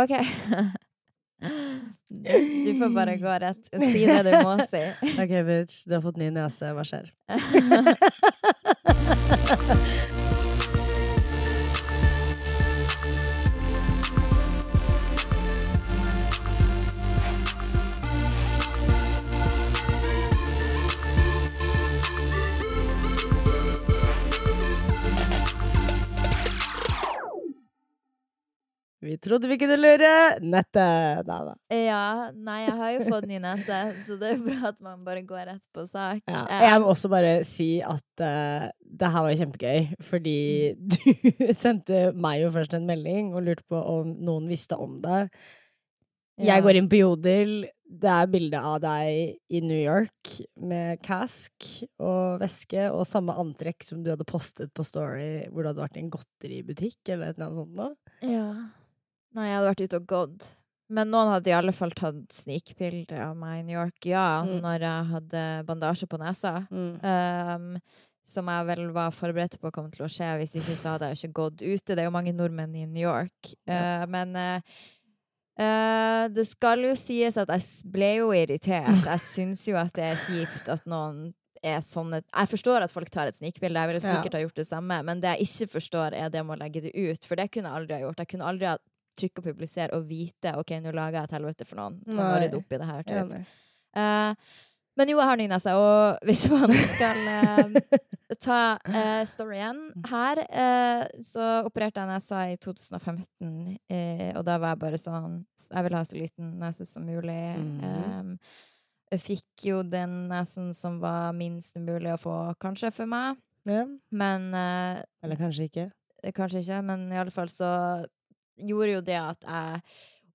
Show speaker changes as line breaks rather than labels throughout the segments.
OK. Du får bare gå rett og si det du må si.
Ok, bitch, du har fått ny nese. Hva skjer? Vi trodde vi kunne lure nettet. Nei da.
Ja, nei, jeg har jo fått ny nese, så det er bra at man bare går rett på sak.
Ja, jeg må også bare si at uh, det her var kjempegøy, fordi du sendte meg jo først en melding og lurte på om noen visste om det. Jeg går inn på Jodel, det er bilde av deg i New York med cask og veske og samme antrekk som du hadde postet på Story hvor du hadde vært i en godteributikk eller et eller annet sånt noe.
Ja. Nei, jeg hadde vært ute og gått. Men noen hadde i alle fall tatt snikbilde av meg i New York, ja,
Mm.
når jeg hadde bandasje på nesa. Um, som jeg vel var forberedt på kom til å skje. Hvis ikke så hadde jeg ikke gått ute. Det er jo mange nordmenn i New York.
Ja.
Uh, men uh, uh, det skal jo sies at jeg ble jo irritert. Jeg syns jo at det er kjipt at noen er sånn Jeg forstår at folk tar et snikbilde, jeg ville
Ja.
sikkert ha gjort det samme, men det jeg ikke forstår, er det med å legge det ut. For det kunne jeg aldri ha gjort. Jeg kunne aldri ha trykke og publisere og vite OK, nå lager jeg et helvete for noen som har ryddet opp i det her. Typ.
Enig.
Eh, men jo, jeg har ny nese, og hvis man skal uh, ta uh, storyen her, uh, så opererte jeg nesa i 2015, eh, og da var jeg bare sånn Jeg ville ha så liten nese som mulig.
Mm.
Um, jeg fikk jo den nesen som var minst mulig å få, kanskje, for meg.
Ja.
Men
Eller kanskje ikke.
Kanskje ikke, men i alle fall så gjorde jo det at jeg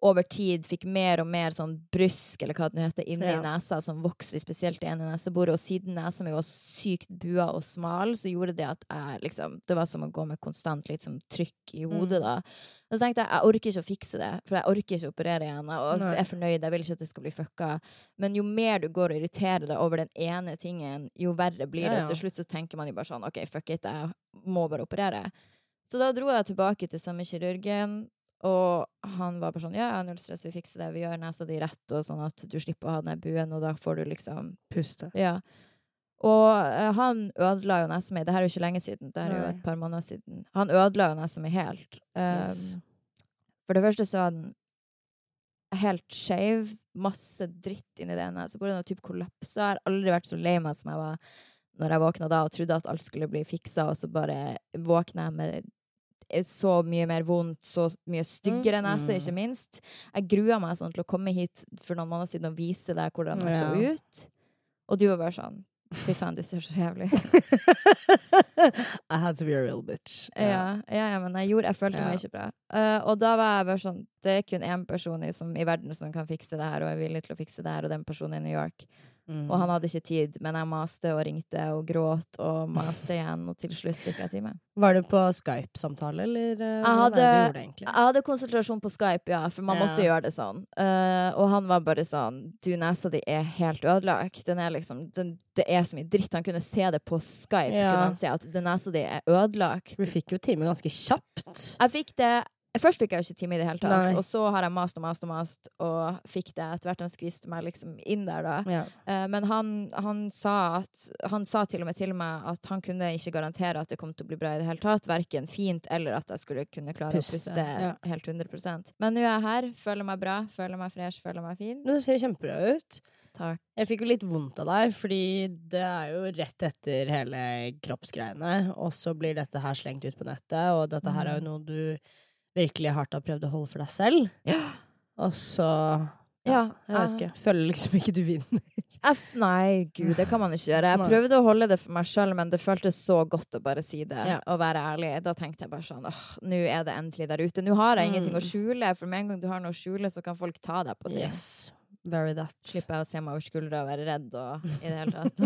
over tid fikk mer og mer sånn brysk, eller hva det nå heter, inni
Ja.
nesa, som vokste spesielt i ene neseboret. Og siden nesa mi var sykt bua og smal, så gjorde det at jeg liksom Det var som å gå med konstant litt sånn trykk i hodet,
Mm.
da. Og så tenkte jeg jeg orker ikke å fikse det, for jeg orker ikke å operere igjen. Og jeg er fornøyd, jeg vil ikke at det skal bli fucka. Men jo mer du går og irriterer deg over den ene tingen, jo verre blir det.
Ja, ja.
Til slutt så tenker man jo bare sånn OK, fuck it, jeg må bare operere. Så da dro jeg tilbake til samme kirurgen, og han var bare sånn Ja, ja, null stress, vi fikser det, vi gjør nesa di rett, og sånn at du slipper å ha den buen, og da får du liksom
Puste.
Ja. Og eh, han ødela jo nesa mi. Det her er jo ikke lenge siden, det her er jo et par måneder siden. Han ødela jo nesa mi helt. Um,
Yes.
For det første så var den helt skeiv. Masse dritt inni det ene. Så burde noe type kollaps. Jeg har aldri vært så lei meg som jeg var når jeg våkna da og trodde at alt skulle bli fiksa, og så bare våkna jeg med så mye mer vondt, så mye styggere
Mm.
nese, ikke minst. Jeg grua meg sånn til å komme hit for noen måneder siden og vise deg hvordan jeg så ut. Og du var bare sånn Fy faen, du ser så jævlig.
I had to be a real bitch.
Ja, ja, ja, men jeg, gjorde, jeg følte
Ja.
meg ikke bra. Uh, og da var jeg bare sånn Det er kun én person i, som, i verden som kan fikse det her, og er villig til å fikse det her, og den personen er i New York.
Mm.
Og han hadde ikke tid, men jeg maste og ringte og gråt og maste igjen, og til slutt fikk jeg time.
Var du på Skype-samtale, eller uh,
Jeg hadde-
gjorde?
Jeg hadde konsentrasjon på Skype, ja, for man
Ja.
måtte gjøre det sånn. Uh, og han var bare sånn Du, nesa di er helt ødelagt. Den er liksom den, Det er så mye dritt. Han kunne se det på Skype.
Ja.
Kunne han se at den nesa di er ødelagt.
Du fikk jo time ganske kjapt.
Jeg fikk det Først fikk jeg jo ikke time i det hele tatt,
Nei.
og så har jeg mast og mast og mast, og fikk det etter hvert han skviste meg liksom inn der, da.
Ja.
Uh, men han, han sa at Han sa til og med til meg at han kunne ikke garantere at det kom til å bli bra i det hele tatt. Verken fint eller at jeg skulle kunne klare
Puste,
å puste
ja.
helt 100% Men nå er jeg her. Føler meg bra, føler meg fresh, føler meg fin.
Du ser kjempebra ut.
Takk.
Jeg fikk jo litt vondt av deg, fordi det er jo rett etter hele kroppsgreiene, og så blir dette her slengt ut på nettet, og dette her er jo
Mm.
noe du virkelig hardt har prøvd å holde for deg selv.
Ja.
Og så
Ja,
Jeg vet ikke. Føler liksom ikke du vinner.
F, nei, gud, det kan man ikke gjøre. Jeg prøvde å holde det for meg sjøl, men det føltes så godt å bare si det
Ja.
og være ærlig. Da tenkte jeg bare sånn åh, nå er det endelig der ute. Nå har jeg ingenting å
Mm.
skjule, for med en gang du har noe å skjule, så kan folk ta deg på det.
Yes. Very that.
Slipper jeg å se meg over skuldra og være redd og i det hele tatt.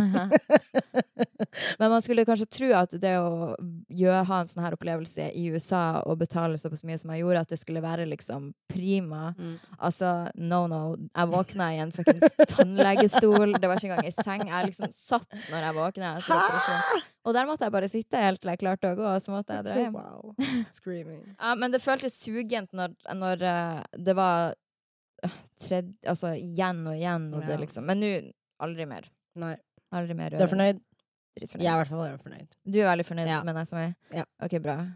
Men man skulle kanskje tro at det å gjøre, ha en sånn her opplevelse i USA og betale såpass mye som jeg gjorde, at det skulle være liksom prima.
Mm.
Altså, no, no. Jeg våkna i en fuckings tannlegestol. Det var ikke engang i seng. Jeg liksom satt når jeg våkna. Og der måtte jeg bare sitte helt til jeg klarte å gå, og så måtte jeg dra hjem.
Wow. Screaming.
Ja, men det føltes sugent når, når eh, det var tredje Altså igjen og igjen, og det liksom Men nå aldri mer.
Nei.
Aldri mer
Du er fornøyd?
Dritfornøyd.
Jeg er i hvert fall veldig fornøyd.
Du er veldig fornøyd
Ja.
med deg som er?
Ja.
OK, bra.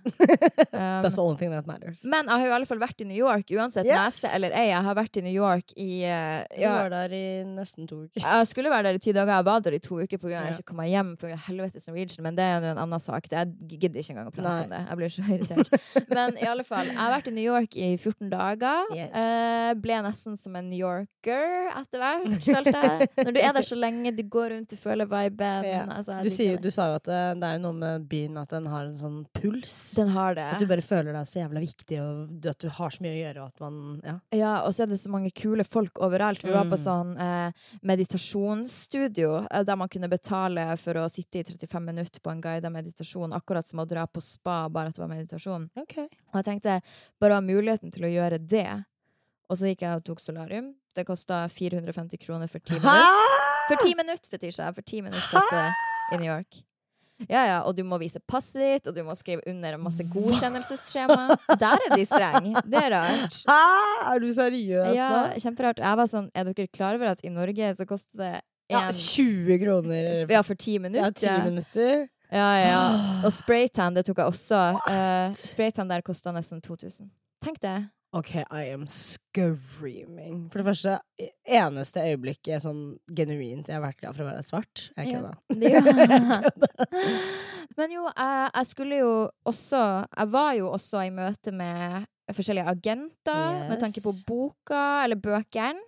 Um,
That's the only thing that matters.
men jeg har i alle fall vært i New York, uansett
Yes!
nese eller ei. Jeg har vært i New York i eh,
Du var der i nesten to uker.
Jeg skulle være der i ti dager. Jeg var der i to uker pga.
Ja.
jeg ikke kom meg hjem pga. helvetes Norwegian, men det er jo en annen sak. Jeg gidder ikke engang å prate
Nei.
om det. Jeg blir så irritert. Men i alle fall, jeg har vært i New York i 14 dager.
Yes.
Uh, ble nesten som en New Yorker etter hvert, følte jeg. Når du er der så lenge, du går rundt, du føler viben.
Ja.
Altså,
Du, sier, du sa jo at det, det er jo noe med byen at den har en sånn puls.
Den har det.
At du bare føler deg så jævla viktig, og at du har så mye å gjøre, og at man Ja.
Ja, og så er det så mange kule folk overalt. Vi var på
Mm.
sånn eh, meditasjonsstudio eh, der man kunne betale for å sitte i 35 minutter på en guidet meditasjon, akkurat som å dra på spa, bare at det var meditasjon.
Okay.
Og jeg tenkte bare å ha muligheten til å gjøre det. Og så gikk jeg og tok solarium. Det kosta 450 kroner for ti minutter. For ti minutter, Fetisha! For ti minutter koster i New York. Ja, ja, og du må vise passet ditt, og du må skrive under masse godkjennelsesskjema. Der er de streng. Det er rart.
Hæ? Er du seriøs
Ja,
nå?
kjemperart. Jeg var sånn, er dere klar over at i Norge så koster det
Ja, 20 kroner
ja, for ti minutter.
Ja,
minutter?
10 minutter.
Ja, ja. Og spraytan, det tok jeg også. Uh, spraytan der kosta nesten 2000. Tenk det.
OK, I am screaming. For det første, eneste øyeblikket sånn genuint jeg har vært glad for å være svart. Jeg kødda.
Ja. Men jo, jeg, jeg skulle jo også Jeg var jo også i møte med forskjellige agenter med tanke på boka, eller bøkene.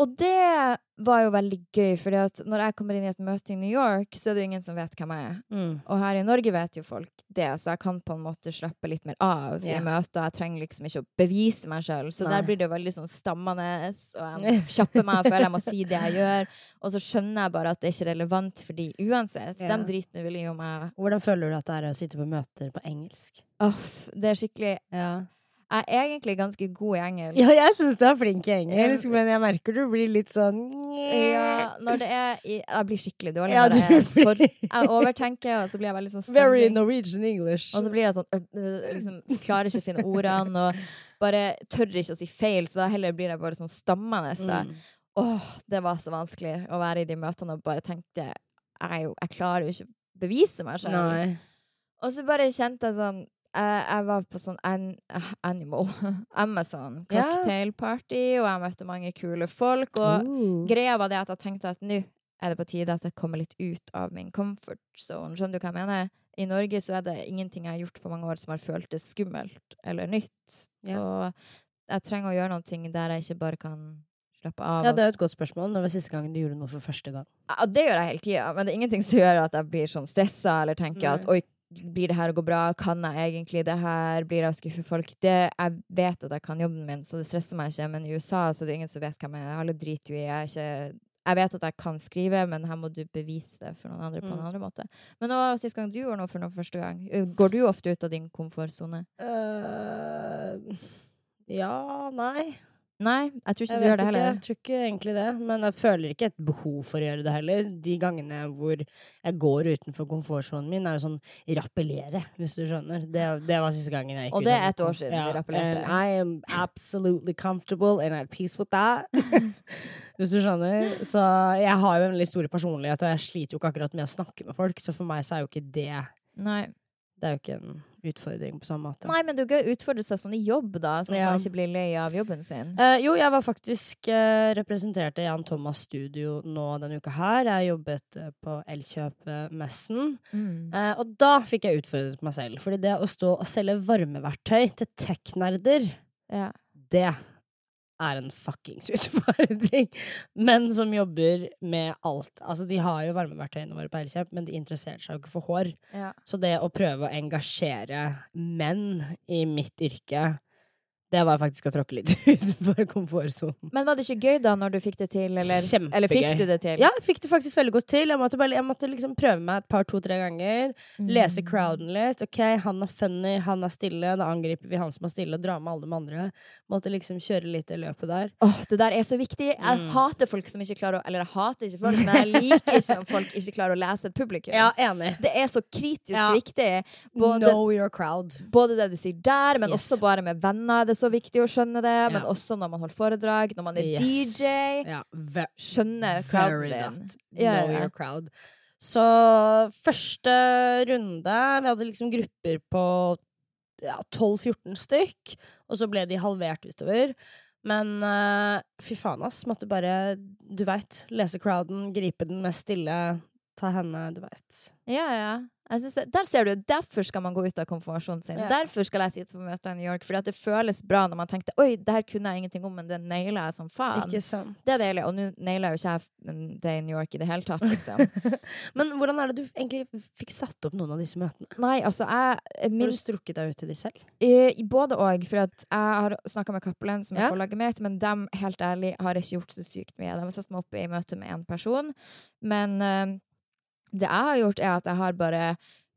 Og det var jo veldig gøy, fordi at når jeg kommer inn i et møte i New York, så er det jo ingen som vet hvem jeg er.
Mm.
Og her i Norge vet jo folk det, så jeg kan på en måte slappe litt mer av
yeah.
i møter. Jeg trenger liksom ikke å bevise meg sjøl, så
Nei.
der blir det jo veldig sånn stammende, og jeg må kjappe meg og føler jeg må si det jeg gjør. Og så skjønner jeg bare at det er ikke relevant for de uansett.
Yeah.
De driter vel i om jeg
Hvordan føler du at det er å sitte på møter på engelsk?
Uff, det er skikkelig
Ja,
Jeg er egentlig ganske god i engelsk.
ja jeg syns du er flink i engelsk, men jeg merker du blir litt sånn
Ja, når det er i, Jeg blir skikkelig dårlig
Ja,
når det er for Jeg overtenker, og så blir jeg veldig sånn
Very. Norwegian English.
Og så blir jeg sånn øh, øh, liksom, Klarer ikke å finne ordene, og bare tør ikke å si feil, så da heller blir jeg bare sånn stammende. Da.
Mm.
Åh, det var så vanskelig å være i de møtene og bare tenkte Jeg, jeg klarer jo ikke å bevise meg selv.
Nei.
Og så bare kjente jeg sånn jeg, var på sånn an, eh, Animal, Amazon,
cocktail
party, og jeg møtte mange kule folk. Og
Uh.
greia var det at jeg tenkte at nå er det på tide at jeg kommer litt ut av min comfort zone. Skjønner du hva jeg mener? I Norge så er det ingenting jeg har gjort på mange år som har føltes skummelt eller nytt.
Ja.
Og jeg trenger å gjøre noe der jeg ikke bare kan slappe av.
Ja, det er jo et godt spørsmål. Når var siste gangen du gjorde noe for første gang?
Ja, det gjør jeg hele tida, men det er ingenting som gjør at jeg blir sånn stressa eller tenker at oi, blir det her å gå bra? Kan jeg egentlig det her? Blir jeg å skuffe folk? Det, jeg vet at jeg kan jobben min, så det stresser meg ikke. Men i USA så det er det ingen som vet hvem jeg er. Alle driter jo i. Jeg, ikke, jeg vet at jeg kan skrive, men her må du bevise det for noen andre på en
Mm.
annen måte. Men nå, sist gang du gjorde noe for noe første gang, går du ofte ut av din komfortsone?
Uh, ja, nei.
Nei, jeg tror ikke
Jeg
du gjør
det
det
ikke.
heller.
Jeg tror ikke egentlig det. Men jeg føler ikke et behov for å gjøre det heller. De gangene hvor jeg går utenfor komfortsonen min, er jo sånn rappellere, hvis du skjønner. Det, det var siste gangen jeg gikk ut.
Og det er et år
siden
siden vi rappellerte.
And I am absolutely comfortable and at peace with that. hvis du skjønner. Så jeg har jo en veldig stor personlighet, og jeg sliter jo ikke akkurat med å snakke med folk, så for meg så er jo ikke det
Nei.
Det er jo ikke en utfordring på samme måte.
Nei, men du kan utfordre seg sånn i jobb, da, så
Ja.
man ikke blir lei av jobben sin.
Eh, jo, jeg var faktisk representert representerte Jan Thomas Studio nå denne uka her. Jeg jobbet eh, på Elkjøp-messen.
Mm.
Eh, og da fikk jeg utfordret meg selv. Fordi det å stå og selge varmeverktøy til tech-nerder,
Ja.
det er en fuckings utfordring. Menn som jobber med alt. Altså, de har jo varmeverktøyene våre på Elkjøp, men de interesserer seg jo ikke for hår.
ja.
Så det å prøve å engasjere menn i mitt yrke Det var faktisk å tråkke litt utenfor komfortsonen.
Men var det ikke gøy da når du fikk det til, eller,
Kjempegøy.
eller fikk du det til?
Ja, jeg fikk det faktisk veldig godt til. Jeg måtte, bare, jeg måtte liksom prøve meg et par, to-tre ganger.
Mm.
Lese crowden litt. Ok, han er funny, han er stille. Da angriper vi han som er stille, og drar med alle de andre. Måtte liksom kjøre litt i løpet der.
Åh, det der er så viktig. Jeg
Mm.
hater folk som ikke klarer å Eller jeg hater ikke folk, men jeg liker ikke når folk ikke klarer å lese et publikum.
Ja, enig.
Det er så kritisk
Ja.
viktig. Både,
Know your crowd.
både det du sier der, men
Yes.
også bare med venner. Det så viktig å skjønne det. Men også når man holder foredrag, når man er
Yes.
DJ.
Ja, ve
Skjønne crowden din.
Know your crowd. Så første runde Vi hadde liksom grupper på ja, 12-14 stykk, og så ble de halvert utover. Men uh, fy faen, ass. Måtte bare, du veit, lese crowden, gripe den mest stille, ta henne, du veit.
Ja, ja. Synes, der ser du, Derfor skal man gå ut av konfirmasjonen sin.
Ja.
Derfor skal jeg sitte på møter i New York. Fordi det føles bra når man tenkte Oi, det her kunne jeg ingenting om, men det naila jeg som faen.
Ikke sant?
Det er deilig. Og nå naila jo ikke jeg det i New York i det hele tatt, liksom.
Men hvordan er det du egentlig fikk satt opp noen av disse møtene?
Nei, altså, jeg
Har du strukket deg ut til de selv?
eh, Både og. For jeg har snakka med Cappelen, som er
Ja.
forlaget mitt, men dem, helt ærlig har ikke gjort så sykt mye. De har satt meg opp i møte med én person. Men eh, det jeg har gjort, er at jeg har bare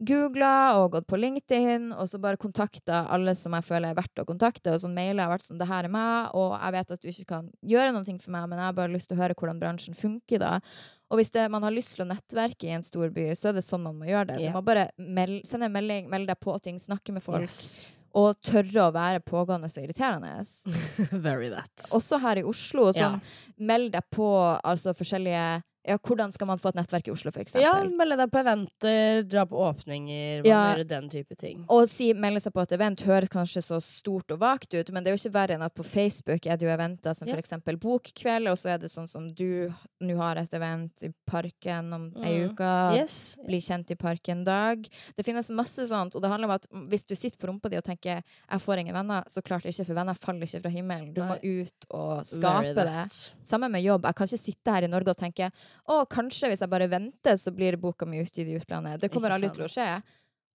googla og gått på LinkedIn, og så bare kontakta alle som jeg føler er verdt å kontakte. Og sånn mailer har vært sånn 'Det her er meg', og jeg vet at du ikke kan gjøre noe for meg, men jeg har bare lyst til å høre hvordan bransjen funker da. Og hvis det, man har lyst til å nettverke i en stor by, så er det sånn man må gjøre det.
Yeah.
Du må bare meld, sende en melding, melde deg på ting, snakke med folk,
Yes.
og tørre å være pågående og irriterende.
Very that.
Også her i Oslo. Sånn, yeah. Meld deg på altså forskjellige ja, Hvordan skal man få et nettverk i Oslo, eksempel?
Ja, melde deg på eventer, dra på åpninger,
Ja.
gjøre den type ting.
Og si melde seg på et event høres kanskje så stort og vagt ut, men det er jo ikke verre enn at på Facebook er det jo eventer som
Ja.
eksempel Bokkveld, og så er det sånn som du nå har et event i parken om ei
Mm.
uke.
Yes.
Bli kjent i parken dag. Det finnes masse sånt, og det handler om at hvis du sitter på rumpa di og tenker 'jeg får ingen venner', så klart ikke, for venner faller ikke fra himmelen. Du må ut og skape det.
Sammen
Samme med jobb. Jeg kan ikke sitte her i Norge og tenke å, kanskje hvis jeg bare venter, så blir boka mi ute i utlandet. Det kommer aldri til å skje.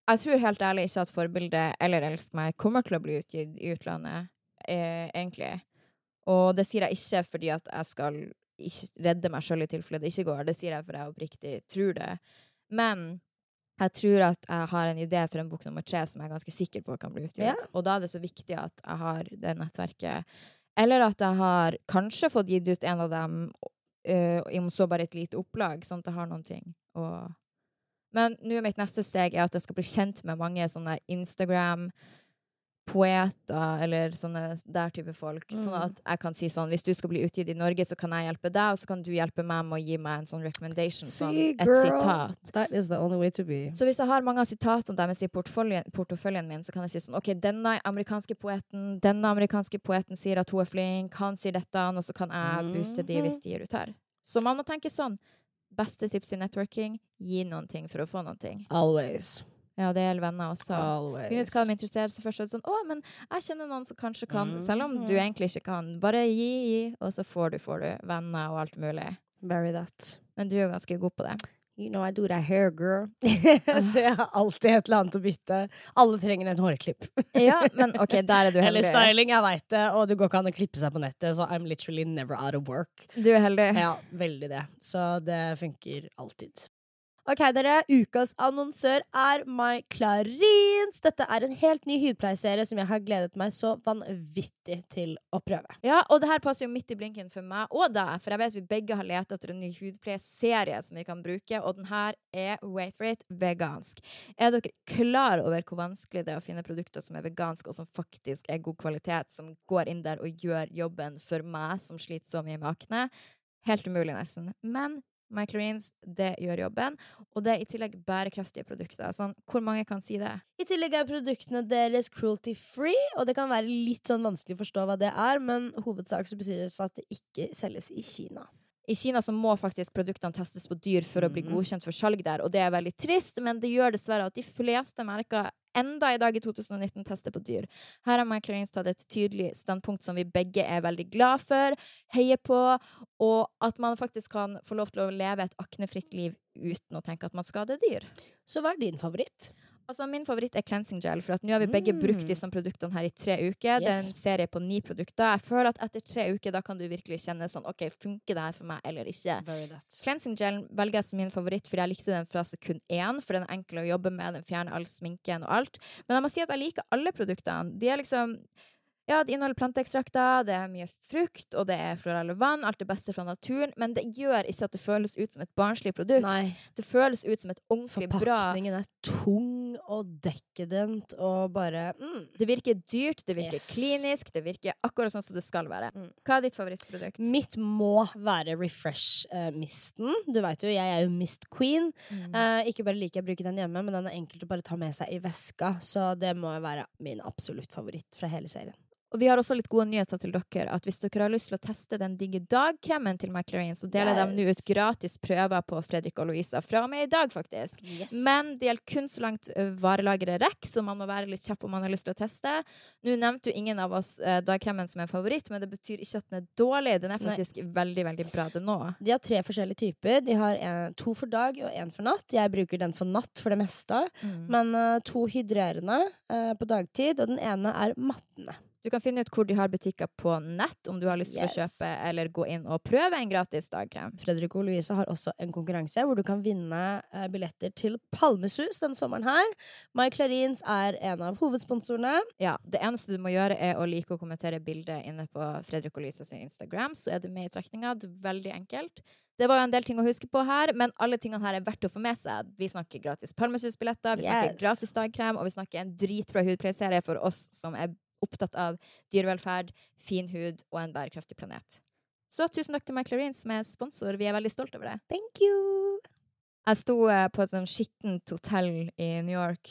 Jeg tror helt ærlig ikke at forbildet eller Elsk meg kommer til å bli utgitt i utlandet, eh, egentlig. Og det sier jeg ikke fordi at jeg skal redde meg sjøl i tilfelle det ikke går. Det sier jeg fordi jeg oppriktig tror det. Men jeg tror at jeg har en idé for en bok nummer tre som jeg er ganske sikker på kan bli utgitt.
Ja.
Og da er det så viktig at jeg har det nettverket. Eller at jeg har kanskje fått gitt ut en av dem, øh, om så bare et lite opplag, sånn at jeg har noen ting. å men nå er mitt neste steg er at jeg skal bli kjent med mange sånne Instagram-poeter, eller sånne der type folk. Sånn
Mm.
at jeg kan si sånn Hvis du skal bli utgitt i Norge, så kan jeg hjelpe deg, og så kan du hjelpe meg med å gi meg en sånn recommendation, sånn et
girl.
sitat.
That is the only way to be.
Så hvis jeg har mange av sitatene deres i portføljen porteføljen min, så kan jeg si sånn OK, denne amerikanske poeten, denne amerikanske poeten sier at hun er flink, han sier dette, og så kan jeg booste de hvis de gir ut her. Så man må tenke sånn. Beste tips i networking gi noen ting for å få noen ting.
Always.
Ja, det gjelder venner også.
Always.
Finn ut hva de interesserer seg det sånn, å, men jeg kjenner noen som kanskje kan, selv om du
Mhm.
egentlig ikke kan. Bare gi, gi, og så får du, får du venner og alt mulig.
Very that.
Men du er jo ganske god på det.
You know I do that hair, girl. så jeg har alltid et eller annet å bytte. Alle trenger en hårklipp.
Ja, men OK, der er du heldig.
Eller styling, jeg veit det. Og det går ikke an å klippe seg på nettet, så I'm literally never out of work.
Du er heldig.
Ja, veldig det. Så det funker alltid. Ok, dere. Ukas annonsør er My Clarins. Dette er en helt ny hudpleieserie som jeg har gledet meg så vanvittig til å prøve.
Ja, og det her passer jo midt i blinken for meg og deg, for jeg vet vi begge har lett etter en ny hudpleieserie som vi kan bruke, og den her er, wait for it, vegansk. Er dere klar over hvor vanskelig det er å finne produkter som er veganske, og som faktisk er god kvalitet, som går inn der og gjør jobben for meg som sliter så mye med akne? Helt umulig, nesten. Men Microreens, det gjør jobben. Og det er i tillegg bærekraftige produkter. Sånn, hvor mange kan si det?
I tillegg er produktene deres cruelty free, og det kan være litt sånn vanskelig å forstå hva det er, men hovedsak så betyr det at det ikke selges i Kina.
I Kina så må faktisk produktene testes på dyr for å bli
Mhm.
godkjent for salg der, og det er veldig trist, men det gjør dessverre at de fleste merker enda i dag i 2019 tester på dyr. Her har Microreens tatt et tydelig standpunkt som vi begge er veldig glad for, heier på, og at man faktisk kan få lov til å leve et aknefritt liv uten å tenke at man skader dyr.
Så hva er din favoritt?
Altså, min favoritt er cleansing gel, for at nå har vi begge brukt
Mm.
disse produktene her i tre uker. Det er en serie på ni produkter. Jeg føler at etter tre uker da kan du virkelig kjenne sånn OK, funker det her for meg eller ikke? Cleansing gel velger jeg som min favoritt fordi jeg likte den fra sekund én. For den er enkel å jobbe med, den fjerner all sminken og alt. Men jeg må si at jeg liker alle produktene. De er liksom ja, det inneholder planteekstrakter, det er mye frukt, og det er florale vann. Alt det beste fra naturen. Men det gjør ikke at det føles ut som et barnslig produkt.
Nei.
Det føles ut som et ordentlig bra
Forpakningen er tung og dekadent, og bare mm.
Det virker dyrt, det virker
Yes.
klinisk, det virker akkurat sånn som det skal være.
Mm.
Hva er ditt favorittprodukt?
Mitt må være Refresh-misten. du veit jo, jeg er jo Mist Queen.
Mm.
Eh, ikke bare liker jeg å bruke den hjemme, men den er enkelt å bare ta med seg i veska. Så det må være min absolutt favoritt fra hele serien.
Og vi har også litt gode nyheter til dere. At Hvis dere har lyst til å teste den digge dagkremen til McLaren, så deler de nå ut gratis prøver på Fredrik og Louisa fra og med i dag, faktisk. Men det gjelder kun så langt varelageret rekker, så man må være litt kjapp om man har lyst til å teste. Nå nevnte jo ingen av oss eh, dagkremen som en favoritt, men det betyr ikke at den er dårlig. Den er
Nei.
faktisk veldig, veldig bra, den nå.
De har tre forskjellige typer. De har en, to for dag og en for natt. Jeg bruker den for natt for det meste. Men uh, to hydrerende uh, på dagtid, og den ene er mattende.
Du kan finne ut hvor de har butikker på nett, om du har lyst til
Yes.
å kjøpe eller gå inn og prøve en gratis dagkrem.
Fredrik og Louise har også en konkurranse hvor du kan vinne eh, billetter til Palmesus denne sommeren her. My Clarins er en av hovedsponsorene.
Ja, Det eneste du må gjøre, er å like og kommentere bildet inne på Fredrik og Louise sin Instagram, så er du med i trekninga. Veldig enkelt. Det var jo en del ting å huske på her, men alle tingene her er verdt å få med seg. Vi snakker gratis Palmesus-billetter, vi snakker
Yes.
gratis dagkrem, og vi snakker en dritbra hudpleieserie for oss som er opptatt av dyrevelferd, fin hud og en bærekraftig planet. Så tusen takk til McLaren som er sponsor. Vi er veldig stolt over det.
Thank you!
Jeg sto eh, på et sånn skittent hotell i New York.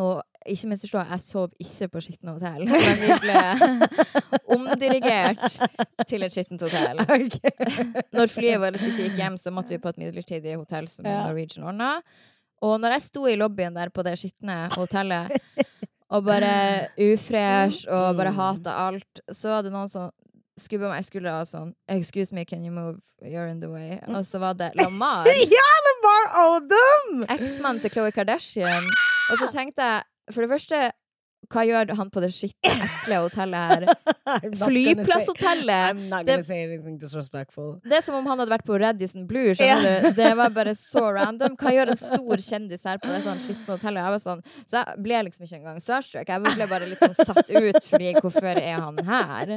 Og ikke misforstå, jeg sov ikke på skitne hotell. Men vi ble omdirigert til et skittent hotell. Når flyet vårt ikke gikk hjem, så måtte vi på et midlertidig hotell som
Ja.
Norwegian ordna. Og når jeg sto i lobbyen der på det skitne hotellet og bare ufresh og bare
Mm.
hata alt, så var det noen som skubba meg i skuldra og sånn Excuse me, can you move? You're in the way. Og så var det Lamar.
ja, Lamar Odom!
Eksmannen til Khloe Kardashian. Og så tenkte jeg, for det første, hva gjør han på det skitne, ekle hotellet her? Flyplasshotellet! Det-. Det er som om han hadde vært på Radisson Blue. skjønner du? Det var bare så random. Hva gjør en stor kjendis her på det sånn skitne hotellet? Jeg var sånn, så jeg ble liksom ikke engang starstruck. Jeg ble bare litt sånn satt ut, fordi hvorfor er han her?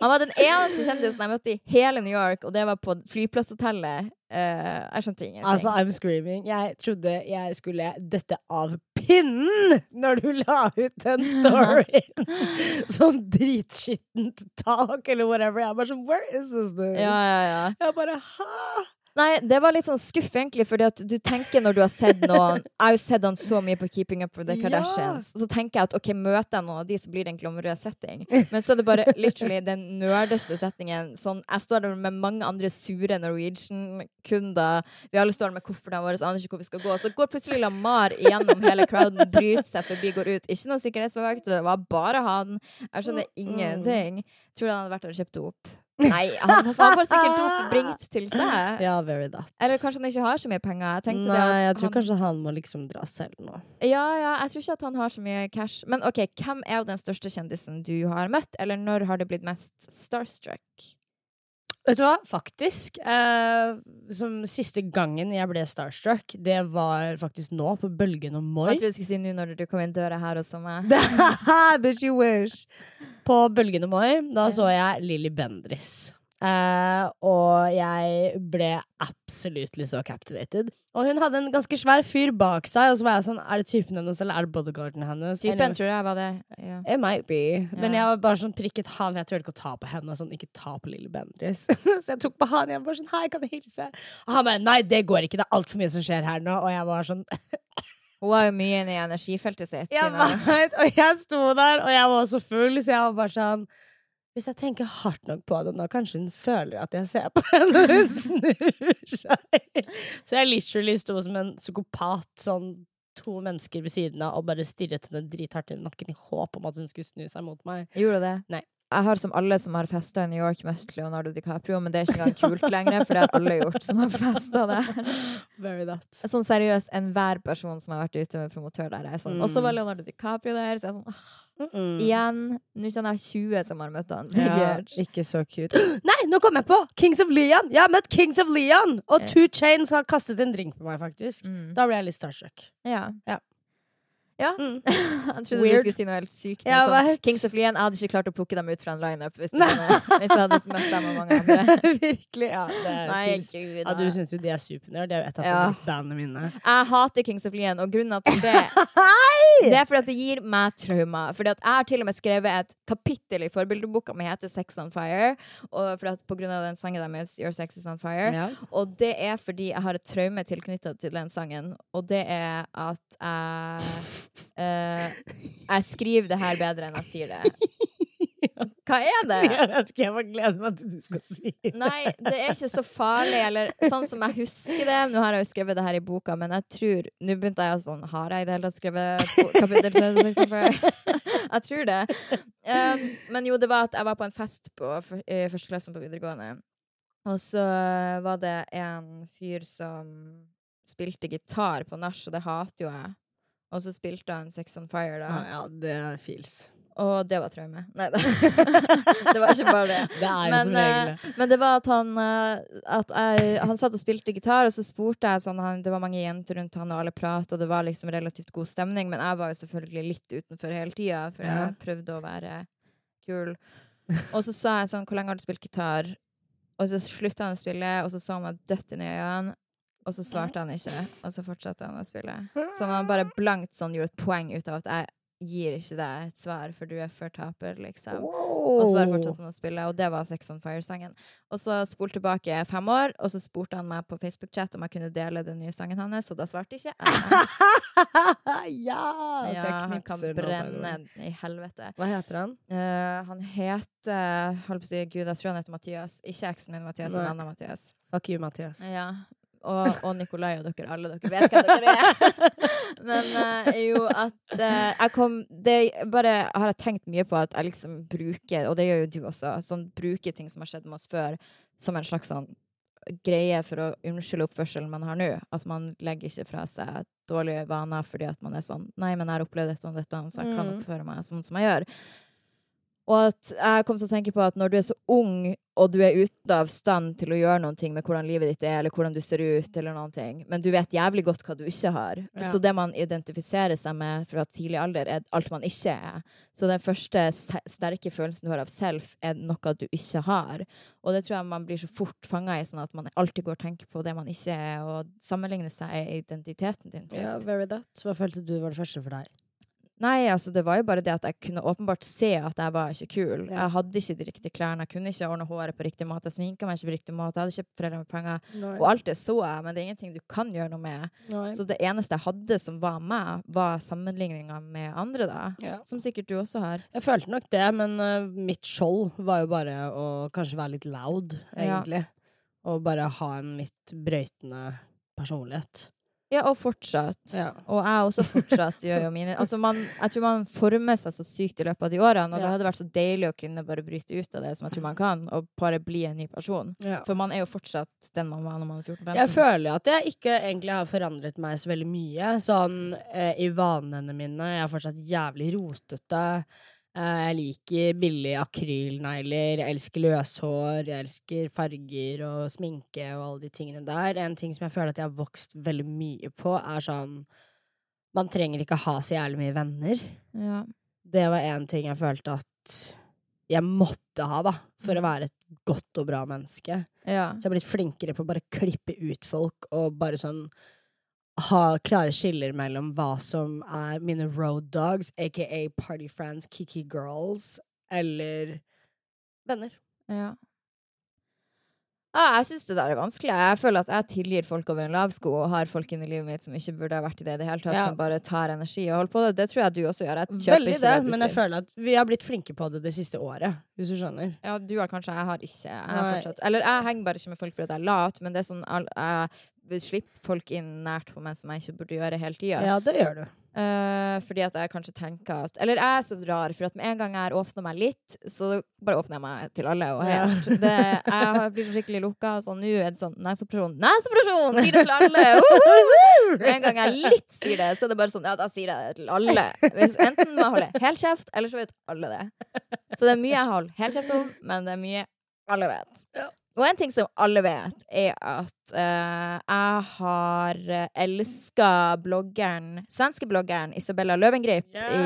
Han var den eneste kjendisen jeg møtte i hele New York, og det var på flyplasshotellet. Uh, jeg skjønte ingenting.
Altså, I'm screaming. Jeg trodde jeg skulle dette av pinnen når du la ut den storyen! sånn dritskittent tak eller whatever. Jeg bare sånn Where is this bitch?
ja, ja, ja.
Jeg bare Hæ?
Nei, det var litt sånn skuff, egentlig, fordi at du tenker når du har sett noen Jeg har jo sett han så mye på Keeping Up with the
Ja.
Kardashians. Så tenker jeg at ok, møter jeg noen av de, så blir det en glamorøs setting. Men så er det bare literally den nerdeste settingen. Sånn, jeg står der med mange andre sure Norwegian-kunder. Vi alle står der med koffertene våre, aner ikke hvor vi skal gå. Så går plutselig Lamar igjennom hele crowden, bryter seg forbi, går ut. Ikke noen sikkerhetsvakt, det var bare han. Jeg skjønner ingenting. Tror du han hadde vært der og kjøpt dop? Nei, han, han får sikkert dop bringt til seg.
Ja, very that.
Eller kanskje han ikke har så mye penger. Jeg
Nei, jeg tror
han,
kanskje han må liksom dra selv nå.
Ja, ja, jeg tror ikke at han har så mye cash. Men OK, hvem er den største kjendisen du har møtt? Eller når har du blitt mest starstruck?
Vet du hva, faktisk. Eh, som siste gangen jeg ble starstruck, det var faktisk nå, på Bølgen og Moi.
Jeg trodde du skulle si nå når du kom inn døra her også meg.
Bitch you wish! På Bølgen og Moi, da så jeg Lilly Bendris. Eh, og jeg ble absolutt så captivated. Og hun hadde en ganske svær fyr bak seg, og så var jeg sånn Er det typen hennes, eller er det bodyguarden hennes?
Typen tror jeg var det. Ja.
It might be. Men jeg var bare sånn prikket han. for Jeg turte ikke å ta på henne. Sånn, ikke ta på lille Bendriss. så jeg tok på han. Jeg var bare sånn Hei, kan jeg hilse? Og han bare Nei, det går ikke. Det er altfor mye som skjer her nå. Og jeg var sånn
Hun var jo mye inne i energifeltet sitt.
Jeg vet, Og jeg sto der, og jeg var så full, så jeg var bare sånn hvis jeg tenker hardt nok på det nå, kanskje hun føler at jeg ser på henne når hun snur seg. Så jeg literally sto som en psykopat, sånn to mennesker ved siden av, og bare stirret henne drithardt i nakken i håp om at hun skulle snu seg mot meg.
Gjorde det?
Nei.
Jeg har som alle som har festa i New York, møtt Leonardo DiCaprio, men det er ikke engang kult lenger, for det har alle gjort som har festa der.
Very that.
Sånn seriøst, enhver person som har vært ute med promotør der, er sånn. Og så var
Mm.
Leonardo DiCaprio der, så jeg er sånn ah,
Mm.
Igjen. Nå kjenner jeg 20 som har møtt han,
Ja, ikke så cute. Nei, nå kom jeg på! Kings of Leon! Jeg har møtt Kings of Leon! Og. Two Chains har kastet en drink på meg, faktisk.
Mm.
Da ble jeg litt starstruck.
Ja.
Ja.
Ja.
Mm.
jeg trodde
Weird.
du skulle si noe helt sykt.
Ja,
sånn, Kings of Leon. Jeg hadde ikke klart å plukke dem ut fra en lineup hvis, hvis jeg hadde møtt dem og mange andre.
Virkelig. Ja,
Nei, gud,
ja, du syns jo de er supernerd. Det er jo et av
Ja.
bandene mine.
Jeg hater Kings of Leon, og grunnen til det Det er fordi at det gir meg traumer. Fordi at Jeg har til og med skrevet et kapittel i forbildeboka mi heter Sex on Fire. Og fordi at på grunn av den sangen deres Your Sex Is On Fire.
Ja.
Og det er fordi jeg har et traume tilknytta til den sangen, og det er at jeg eh, Jeg skriver det her bedre enn jeg sier det. Hva er det?
Jeg vet ikke, jeg bare gleder meg til du skal si det.
Nei, det er ikke så farlig, eller sånn som jeg husker det. Nå har jeg jo skrevet det her i boka, men jeg tror Nå begynte jeg å sånn Har jeg i det hele tatt skrevet kapittel til Sex on Fire? Jeg tror det. Um, men jo, det var at jeg var på en fest på fyr- i første klassen på videregående. Og så var det en fyr som spilte gitar på nach, og det hater jo jeg. Og så spilte han Sex on Fire, da.
Ja, ja, det fils.
Og det var traume. Nei da. det var ikke bare det.
Det er jo
Men,
som regel det.
eh, men det var at han eh, at jeg, Han satt og spilte gitar, og så spurte jeg sånn han, Det var mange jenter rundt han, og alle prat, og det var liksom relativt god stemning, men jeg var jo selvfølgelig litt utenfor hele tida, for jeg prøvde å være kul. Og så sa jeg sånn Hvor lenge har du spilt gitar? Og så slutta han å spille, og så så han meg dødt inn i øynene. Og så svarte han ikke, og så fortsatte han å spille. Så han bare blankt sånn gjorde et poeng ut av at jeg gir ikke deg et svar, for du er for taper, liksom. Og så bare fortsatte han å spille, og det var Sex on Fire-sangen. Og så spolte tilbake fem år, og så spurte han meg på Facebook-chat om jeg kunne dele den nye sangen hans, og da svarte ikke jeg.
ja! Så
Ja, han kan brenne i helvete.
Hva heter han?
Uh, han heter Holdt på å si Gud, jeg tror han heter Mathias. Ikke eksen min Mathias,
men
en annen Mathias.
Fuck you, Mathias.
Ja. Og, og Nikolai og dere alle dere vet hva dere er. Men uh, jo, at uh, jeg kom Det bare har jeg tenkt mye på at jeg liksom bruker, og det gjør jo du også, sånn bruker ting som har skjedd med oss før, som en slags sånn greie for å unnskylde oppførselen man har nå. At man legger ikke fra seg dårlige vaner fordi at man er sånn Nei, men jeg har opplevd dette og dette, så jeg kan
Mm.
oppføre meg sånn som jeg gjør. Og at jeg kom til å tenke på at når du er så ung, og du er ute av stand til å gjøre noen ting med hvordan livet ditt er, eller hvordan du ser ut, eller noen ting, men du vet jævlig godt hva du ikke har.
Ja.
Så det man identifiserer seg med fra tidlig alder, er alt man ikke er. Så den første sterke følelsen du har av self, er noe du ikke har. Og det tror jeg man blir så fort fanga i, sånn at man alltid går og tenker på det man ikke er, og sammenligner seg er identiteten din. Typ.
Ja, very that. Hva følte du var det første for deg?
Nei, altså det var jo bare det at jeg kunne åpenbart se at jeg var ikke kul.
Ja.
Jeg hadde ikke de riktige klærne, jeg kunne ikke ordne håret på riktig måte, jeg sminka meg ikke på riktig måte, jeg hadde ikke foreldre med penger. Og alt det så jeg, men det er ingenting du kan gjøre noe med.
Nei.
Så det eneste jeg hadde som var meg, var sammenligninga med andre, da.
Ja.
Som sikkert du også har.
Jeg følte nok det, men uh, mitt skjold var jo bare å kanskje være litt loud,
Ja.
Og bare ha en litt brøytende personlighet.
Ja, og fortsatt.
Ja.
Og jeg også fortsatt gjør jo mine Altså man, Jeg tror man former seg så sykt i løpet av de årene, og det hadde vært så deilig å kunne bare bryte ut av det som jeg tror man kan, og bare bli en ny person.
Ja.
For man er jo fortsatt den man var når man er 14-15.
Jeg føler jo at jeg ikke egentlig har forandret meg så veldig mye. Sånn eh, i vanene mine. Jeg er fortsatt jævlig rotete. Eh, jeg liker billige akrylnegler, jeg elsker løshår, jeg elsker farger og sminke og alle de tingene der. En ting som jeg føler at jeg har vokst veldig mye på, er sånn Man trenger ikke ha så jævlig mye venner.
Ja.
Det var en ting jeg følte at jeg måtte ha, da, for å være et godt og bra menneske.
ja.
Så jeg har blitt flinkere på å bare klippe ut folk og bare sånn ha klare skiller mellom hva som er mine road dogs, aka party friends, kiki girls, eller venner.
Ja. Ja, jeg syns det der er vanskelig. Jeg føler at jeg tilgir folk over en lav sko, og har folk inni livet mitt som ikke burde ha vært i det i det hele tatt,
Ja.
som bare tar energi og holder på. Det tror jeg du også gjør.
Veldig det,
det
men jeg føler at vi har blitt flinke på det det siste året. hvis du skjønner.
Ja, du har kanskje, jeg har ikke. Jeg har fortsatt. Eller jeg henger bare ikke med folk fordi jeg er lat, men det er sånn jeg slipper folk inn nært på meg som jeg ikke burde gjøre hele tida.
Ja, det gjør du.
Eh, fordi at jeg kanskje tenker at Eller jeg er så rar, for at med en gang jeg åpner meg litt, så bare åpner jeg meg til alle. Og
Ja.
helt. Det, jeg blir så skikkelig lukka. Så nå er det sånn Neseoperasjon! Neseoperasjon! Sier det til alle! Uhuhu! Med en gang jeg litt sier det, så er det bare sånn Ja, da sier jeg det til alle. Hvis, enten man jeg holde helt kjeft, eller så vet alle det. Så det er mye jeg holder helt kjeft om, men det er mye alle vet.
Ja.
Og en ting som alle vet, er at uh, jeg har elska bloggeren, svenske bloggeren Isabella Løvengrip i,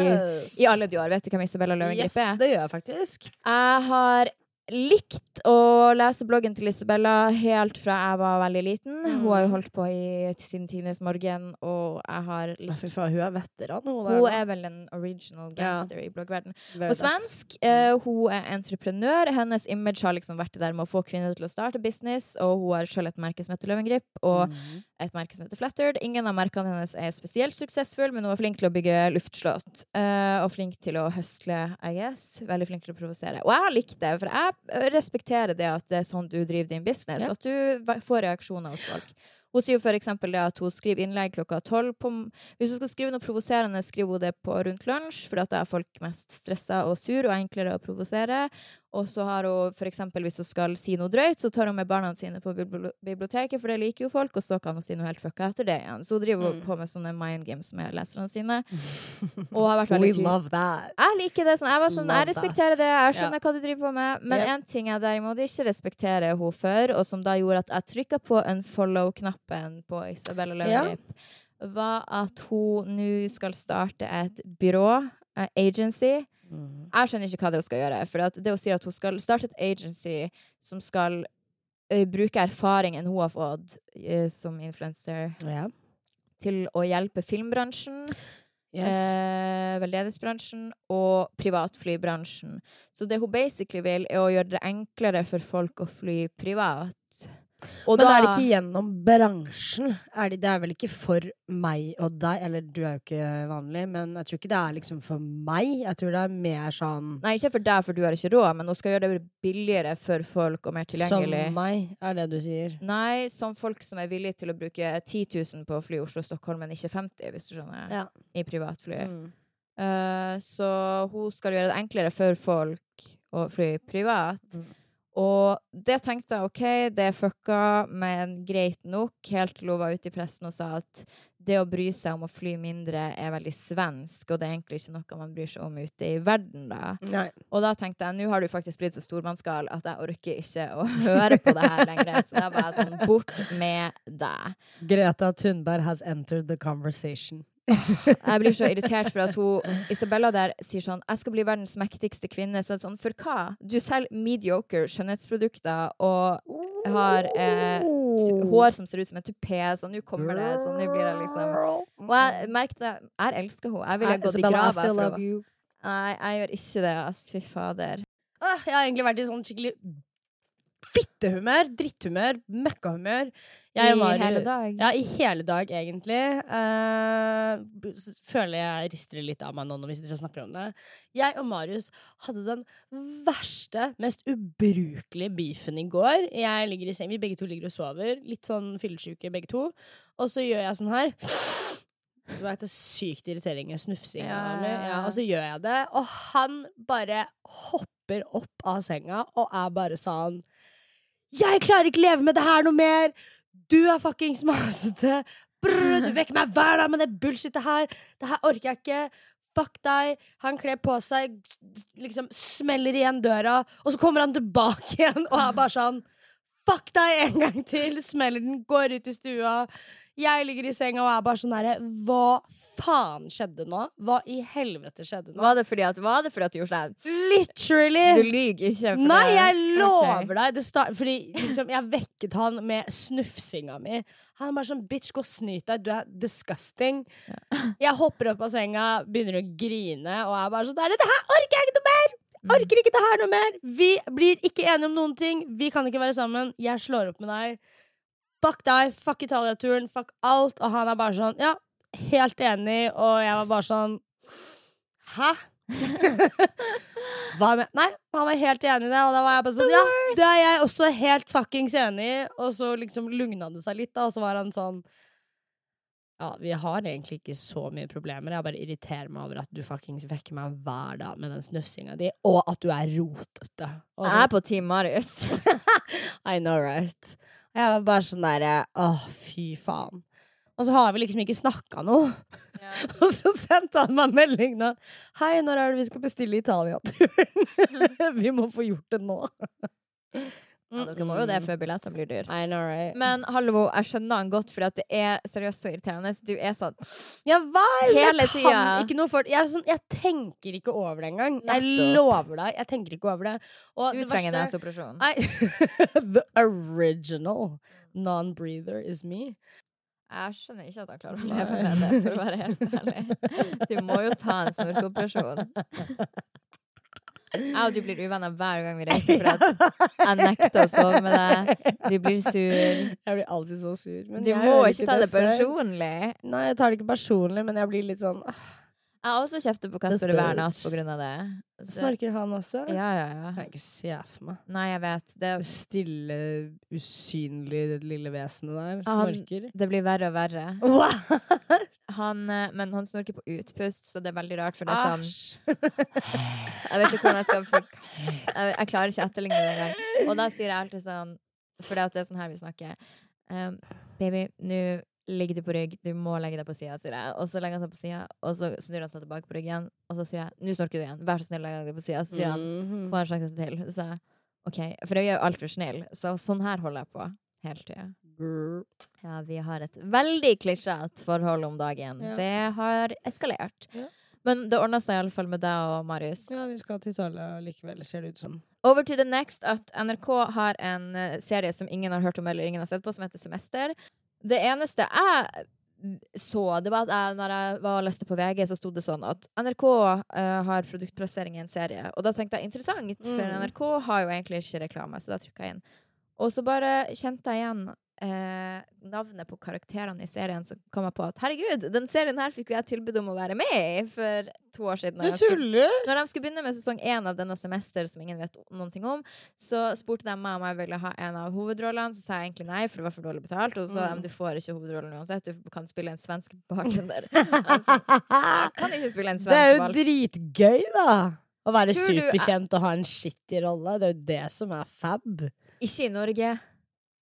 i alle de år. Vet du hvem Isabella Løvengrip
Yes,
er?
det gjør jeg faktisk.
Jeg har likt å lese bloggen til Isabella helt fra jeg var veldig liten. Hun har jo
Mm.
holdt på i, siden tidenes morgen, og jeg har
Ja,
likt
Fy faen, hun er veteran, hun
Hun er vel en original
Ja.
gangster i bloggverden. Og svensk. Uh, hun er entreprenør. Hennes image har liksom vært det der med å få kvinner til å starte business, og hun har selv et merke som heter Løvengrip, og
mm.
et merke som heter Flattered. Ingen av merkene hennes er spesielt suksessfull, men hun er flink til å bygge luftslott. uh, og flink til å høstle, I guess. Veldig flink til å provosere. Og jeg har likt det, for jeg respekterer det at det er sånn du driver din business.
Ja.
At du får reaksjoner hos folk. Hun sier jo det at hun skriver innlegg klokka tolv på Hvis hun skal skrive noe provoserende, skriver hun det på rundt lunsj, for da er folk mest stressa og sur og enklere å provosere. Og så har hun eksempel hvis hun skal si noe drøyt, så tar hun med barna sine på biblioteket, for det liker jo folk, og så kan hun si noe helt fucka etter det igjen. Så hun driver
Mm.
på med sånne mind games med leserne sine. Og har vært
We
veldig tydelig.
love that.
Jeg liker det. Sånn, jeg, var sånn,
Love
jeg respekterer
that.
det. Jeg
skjønner
skjønner hva de driver på med. Men
Yep.
en ting jeg derimot ikke respekterer henne for, og som da gjorde at jeg trykka på unfollow-knappen på Isabella Løvengrip, var at hun nå skal starte et byrå, uh, agency.
Mm.
Jeg skjønner ikke hva det hun skal gjøre. For det hun sier at hun skal starte et agency som skal uh, bruke erfaringen hun har fått uh, som influenser,
Ja.
til å hjelpe filmbransjen
Yes.
eh, veldedighetsbransjen og privatflybransjen. Så det hun basically vil, er å gjøre det enklere for folk å fly privat. Og
Men
da,
er det ikke gjennom bransjen? Er det, det er vel ikke for meg og deg? Eller du er jo ikke vanlig, men jeg tror ikke det er liksom for meg. Jeg tror det er mer sånn
Nei, ikke for deg, for du har ikke råd, men hun skal gjøre det billigere for folk og mer tilgjengelig.
som meg, er det du sier.
Nei, som folk som er villige til å bruke 10 000 på å fly Oslo-Stockholm, men ikke 50 hvis du skjønner,
Ja.
i privatfly.
Mm.
Uh, så hun skal gjøre det enklere for folk å fly privat.
Mm.
Og det tenkte jeg OK, det er fucka, men greit nok, helt til hun var ute i pressen og sa at det å bry seg om å fly mindre er veldig svensk, og det er egentlig ikke noe man bryr seg om ute i verden, da.
Nei.
Og da tenkte jeg nå har du faktisk blitt så stormannsgal at jeg orker ikke å høre på det her lenger. Så da var jeg sånn bort med deg.
Greta Thunberg has entered the conversation.
Jeg blir så irritert for at hun Isabella der sier sånn 'Jeg skal bli verdens mektigste kvinne'. Så sånn, for hva? Du selger mediocre skjønnhetsprodukter og har eh, hår som ser ut som en tupé, så nå kommer det. Så nå blir det liksom Og jeg merket Jeg elsker henne. Jeg ville gått i
Isabella, I
grava for. Nei, jeg gjør ikke det, ass. Fy fader.
Jeg har egentlig vært i sånn skikkelig fittehumør, dritthumør, møkkahumør. Jeg
I hele dag.
Ja, i hele dag, egentlig. Uh, føler jeg rister litt av meg nå når vi sitter og snakker om det. Jeg og Marius hadde den verste, mest ubrukelige beefen i går. Jeg ligger i seng, Vi begge to ligger og sover. Litt sånn fyllesyke begge to. Og så gjør jeg sånn her. Du vet, det er sykt irriterende snufsing.
Ja, ja. Ja,
og så gjør jeg det, og han bare hopper opp av senga og er bare sånn Jeg klarer ikke leve med det her noe mer! Du er fuckings masete! Brr, du vekker meg hver dag med det bullshitet her! Det her orker jeg ikke! Fuck deg! Han kler på seg, liksom smeller igjen døra, og så kommer han tilbake igjen og er bare sånn Fuck deg en gang til! Smeller den, går ut i stua. Jeg ligger i senga og er bare sånn herre Hva faen skjedde nå? Hva i helvete skjedde nå?
Var det fordi at, var det fordi at du gjorde sånn?
Literally!
Du lyver ikke.
Nei,
det-
jeg lover
okay.
deg! Det start, fordi liksom, jeg vekket han med snufsinga mi. Han er bare sånn bitch, gå og snyt deg, du er disgusting. Jeg hopper opp av senga, begynner å grine, og er bare sånn "Der, Det her orker jeg ikke noe mer!
Mm.
Orker ikke det her noe mer! Vi blir ikke enige om noen ting. Vi kan ikke være sammen. Jeg slår opp med deg. Fuck deg, fuck Italia-turen, fuck alt. Og han er bare sånn Ja, helt enig. Og jeg var bare sånn Hæ? Hva med Nei, han var helt enig i det, og da var jeg bare sånn Ja, det er jeg også helt fuckings enig i. Og så liksom lugna det seg litt, da, og så var han sånn ja, vi har egentlig ikke så mye problemer. Jeg bare irriterer meg over at du fuckings vekker meg hver dag med den snufsinga di, og at du er rotete. Også...
Jeg er på Team Marius.
I know, right? Jeg var bare sånn derre Åh, fy faen. Og så har vi liksom ikke snakka noe. Og så sendte han meg melding nå. Hei, når er det vi skal bestille Italia-turen? vi må få gjort det nå.
Ja, dere må jo det før billettene blir dyr.
I know, right?
Men hallo, jeg skjønner han godt, for det er seriøst så irriterende. Du er sånn
Ja vet!
Hele
jeg
tida.
kan ikke noe for det. Jeg, sånn, jeg tenker ikke over det engang. Jeg lover deg. Jeg tenker ikke over det. Og
Du
det
trenger.
Nei, The original non-breather is me.
Jeg skjønner ikke at han klarer å leve med det, for å være helt ærlig. Du må jo ta en snorkeoperasjon. Jeg og du blir uvenner hver gang vi reiser, for at jeg nekter å sove med deg. Du blir sur.
Jeg blir alltid så sur. Men
Du må ikke ta det personlig.
Nei, jeg tar det ikke personlig, men jeg blir litt sånn «Åh,
Jeg har også kjeftet på Kasper natt på grunn av det. Så-
Snorker han også?
Ja, ja, ja.
Kan jeg ikke se for meg.
Nei, jeg vet. Det,
Det stille, usynlige lille vesenet der.
Han-
Snorker.
det blir verre og verre.
What?
Han, eh, men han snorker på utpust, så det er veldig rart. For det er sånn. Jeg vet ikke hvordan jeg skal for... jeg, jeg klarer ikke å etterligne det engang. Og da sier jeg alltid sånn For det er sånn her vi snakker. Um, baby, nå ligger deg på rygg. Du må legge deg på sida, sier jeg. Og så legger han seg på sida, og så snur han seg tilbake på ryggen. Og så sier jeg nå snorker du igjen. Vær så snill, legg deg på sida. Så sier han
Mhm.
få en sjanse til. Så jeg OK. For jeg er jo altfor snill, så sånn her holder jeg på hele tida. Ja, vi har et veldig klisjete forhold om dagen.
Ja.
Det har eskalert.
Ja.
Men det ordna seg i alle fall med deg og Marius.
Ja, vi skal til Italia likevel, ser det ut som.
Over to the next at NRK har en eh, serie som ingen har hørt om eller ingen har sett på, som heter Semester. Det eneste jeg så, det var at jeg, når jeg var og leste på VG, så sto det sånn at NRK uh, har produktplassering i en serie. Og da tenkte jeg interessant, for
Mm.
NRK har jo egentlig ikke reklame, så da trykka jeg inn. Og så bare kjente jeg igjen eh, navnet på karakterene i serien, så kom jeg på at herregud, den serien her fikk jo jeg tilbud om å være med i for to år siden.
Du
når skulle- når de skulle begynne med sesong én av denne semester, som ingen vet noen ting om, så spurte de meg om jeg ville ha en av hovedrollene. Så sa jeg egentlig nei, for det var for dårlig betalt. Og så sa
Mm.
de du får ikke hovedrollen uansett, du kan spille en svensk bartender. altså, jeg kan ikke spille en
Det er jo dritgøy, da! Å være superkjent og ha en skittig rolle. Det er jo det som er fab.
Ikke i Norge.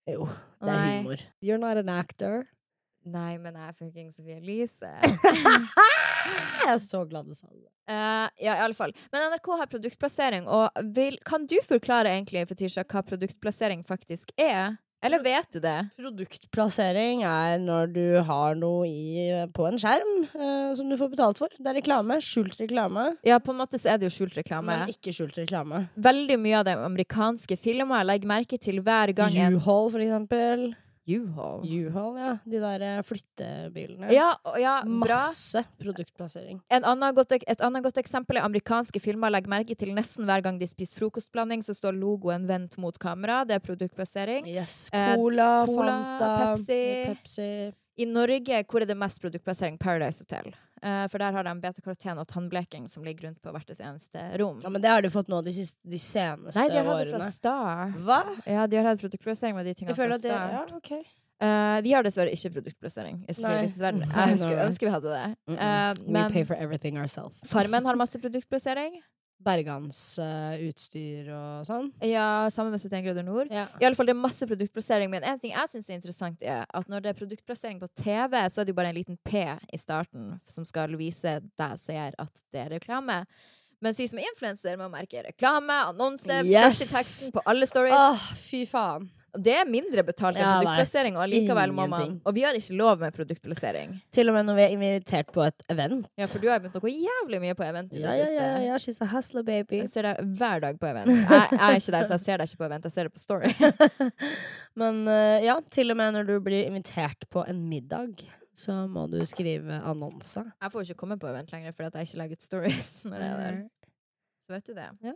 Jo, det er
Nei.
humor. You're not an actor.
Nei, men jeg er fucking Sofie Elise.
Jeg er så glad du sa det.
Eh, ja, i alle fall. Men NRK har produktplassering, og vil, kan du forklare egentlig, Fetisha, hva produktplassering faktisk er? Eller vet du det?
Produktplassering er når du har noe i, på en skjerm eh, som du får betalt for. Det er reklame. Skjult reklame.
Ja, på en måte så er det jo skjult reklame.
Men ikke skjult reklame.
Veldig mye av de amerikanske filmer jeg legger merke til hver gang en
U-Haul, for eksempel.
U-Haul.
U-Haul, ja. De der eh, flyttebilene.
Ja, ja, bra.
Masse produktplassering.
En annen godt, et annet godt eksempel er amerikanske filmer. Legg merke til nesten hver gang de spiser frokostblanding, så står logoen vendt mot kamera. Det er produktplassering.
Yes.
Eh,
Cola,
Cola,
Fanta,
Pepsi.
Pepsi.
I Norge, hvor er det mest produktplassering? Paradise Hotel. Eh, for der har de betakaroten og tannbleking som ligger rundt på hvert et eneste rom.
Ja, men det har du fått nå de, siste, de seneste
Nei, de har hatt det fra Star.
Hva?
Ja, de har hatt produktplassering med de tingene fra start.
Ja, okay.
Uh, vi har dessverre ikke produktplassering. Jeg skulle ønske vi hadde det.
Mm -mm.
Eh, men
pay for everything ourselves.
Farmen har masse produktplassering.
Bergans uh, utstyr og sånn.
Ja, sammen med 71 grader nord.
Ja.
I alle fall, det er masse produktplassering, men en ting jeg syns er interessant, er at når det er produktplassering på TV, så er det jo bare en liten P i starten som skal vise deg seer at det er reklame. Mens vi som er influenser, må merke reklame, annonse,
Yes!
teksten på alle stories.
Åh, fy faen.
Det er mindre betalt enn
Ja,
produktplassering, og likevel må man Og vi har ikke lov med produktplassering.
Til og med når vi er invitert på et event.
Ja, for du har begynt å gå jævlig mye på event i det
ja,
siste.
ja, ja, she's a hustler, baby.
Jeg ser deg hver dag på event. Jeg, jeg er ikke der, så jeg ser deg ikke på event. Jeg ser det på Story.
Men eh, ja, til og med når du blir invitert på en middag, så må du skrive annonser.
Jeg får ikke komme på event lenger fordi jeg ikke legger ut stories når jeg er der. Så vet du det.
Ja.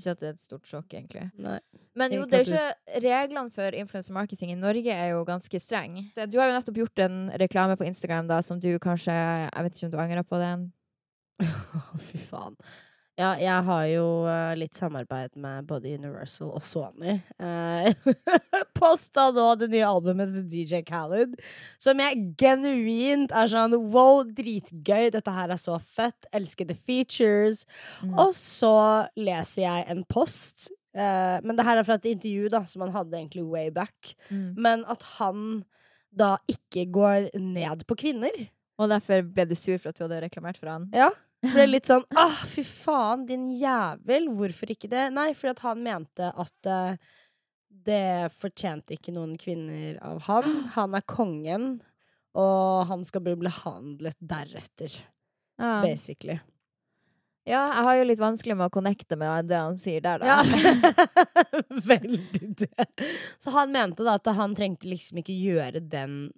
Ikke at det er et stort sjokk, egentlig.
Nei.
Men jo, det er jo ikke Reglene for influencer marketing i Norge er jo ganske strenge. Du har jo nettopp gjort en reklame på Instagram da, som du kanskje Jeg vet ikke om du angrer på den?
Fy faen. Ja, jeg har jo eh, litt samarbeid med både Universal og Sony. Uh, Posta nå det nye albumet til DJ Khaled, som jeg genuint er sånn wow, dritgøy, dette her er så fett, elsker the features.
Mm.
Og så leser jeg en post, eh, men det her er fra et intervju da, som han hadde egentlig way back,
Mm.
men at han da ikke går ned på kvinner.
Og derfor ble du sur for at du hadde reklamert for han?
Ja. Ble litt sånn ah, fy faen, din jævel, hvorfor ikke det? Nei, fordi at han mente at eh, det fortjente ikke noen kvinner av han. Han er kongen, og han skal bli behandlet deretter,
Ja.
basically.
ja, jeg har jo litt vanskelig med å connecte med det han sier der, da.
Ja. Veldig det. Så han mente da at han trengte liksom ikke gjøre den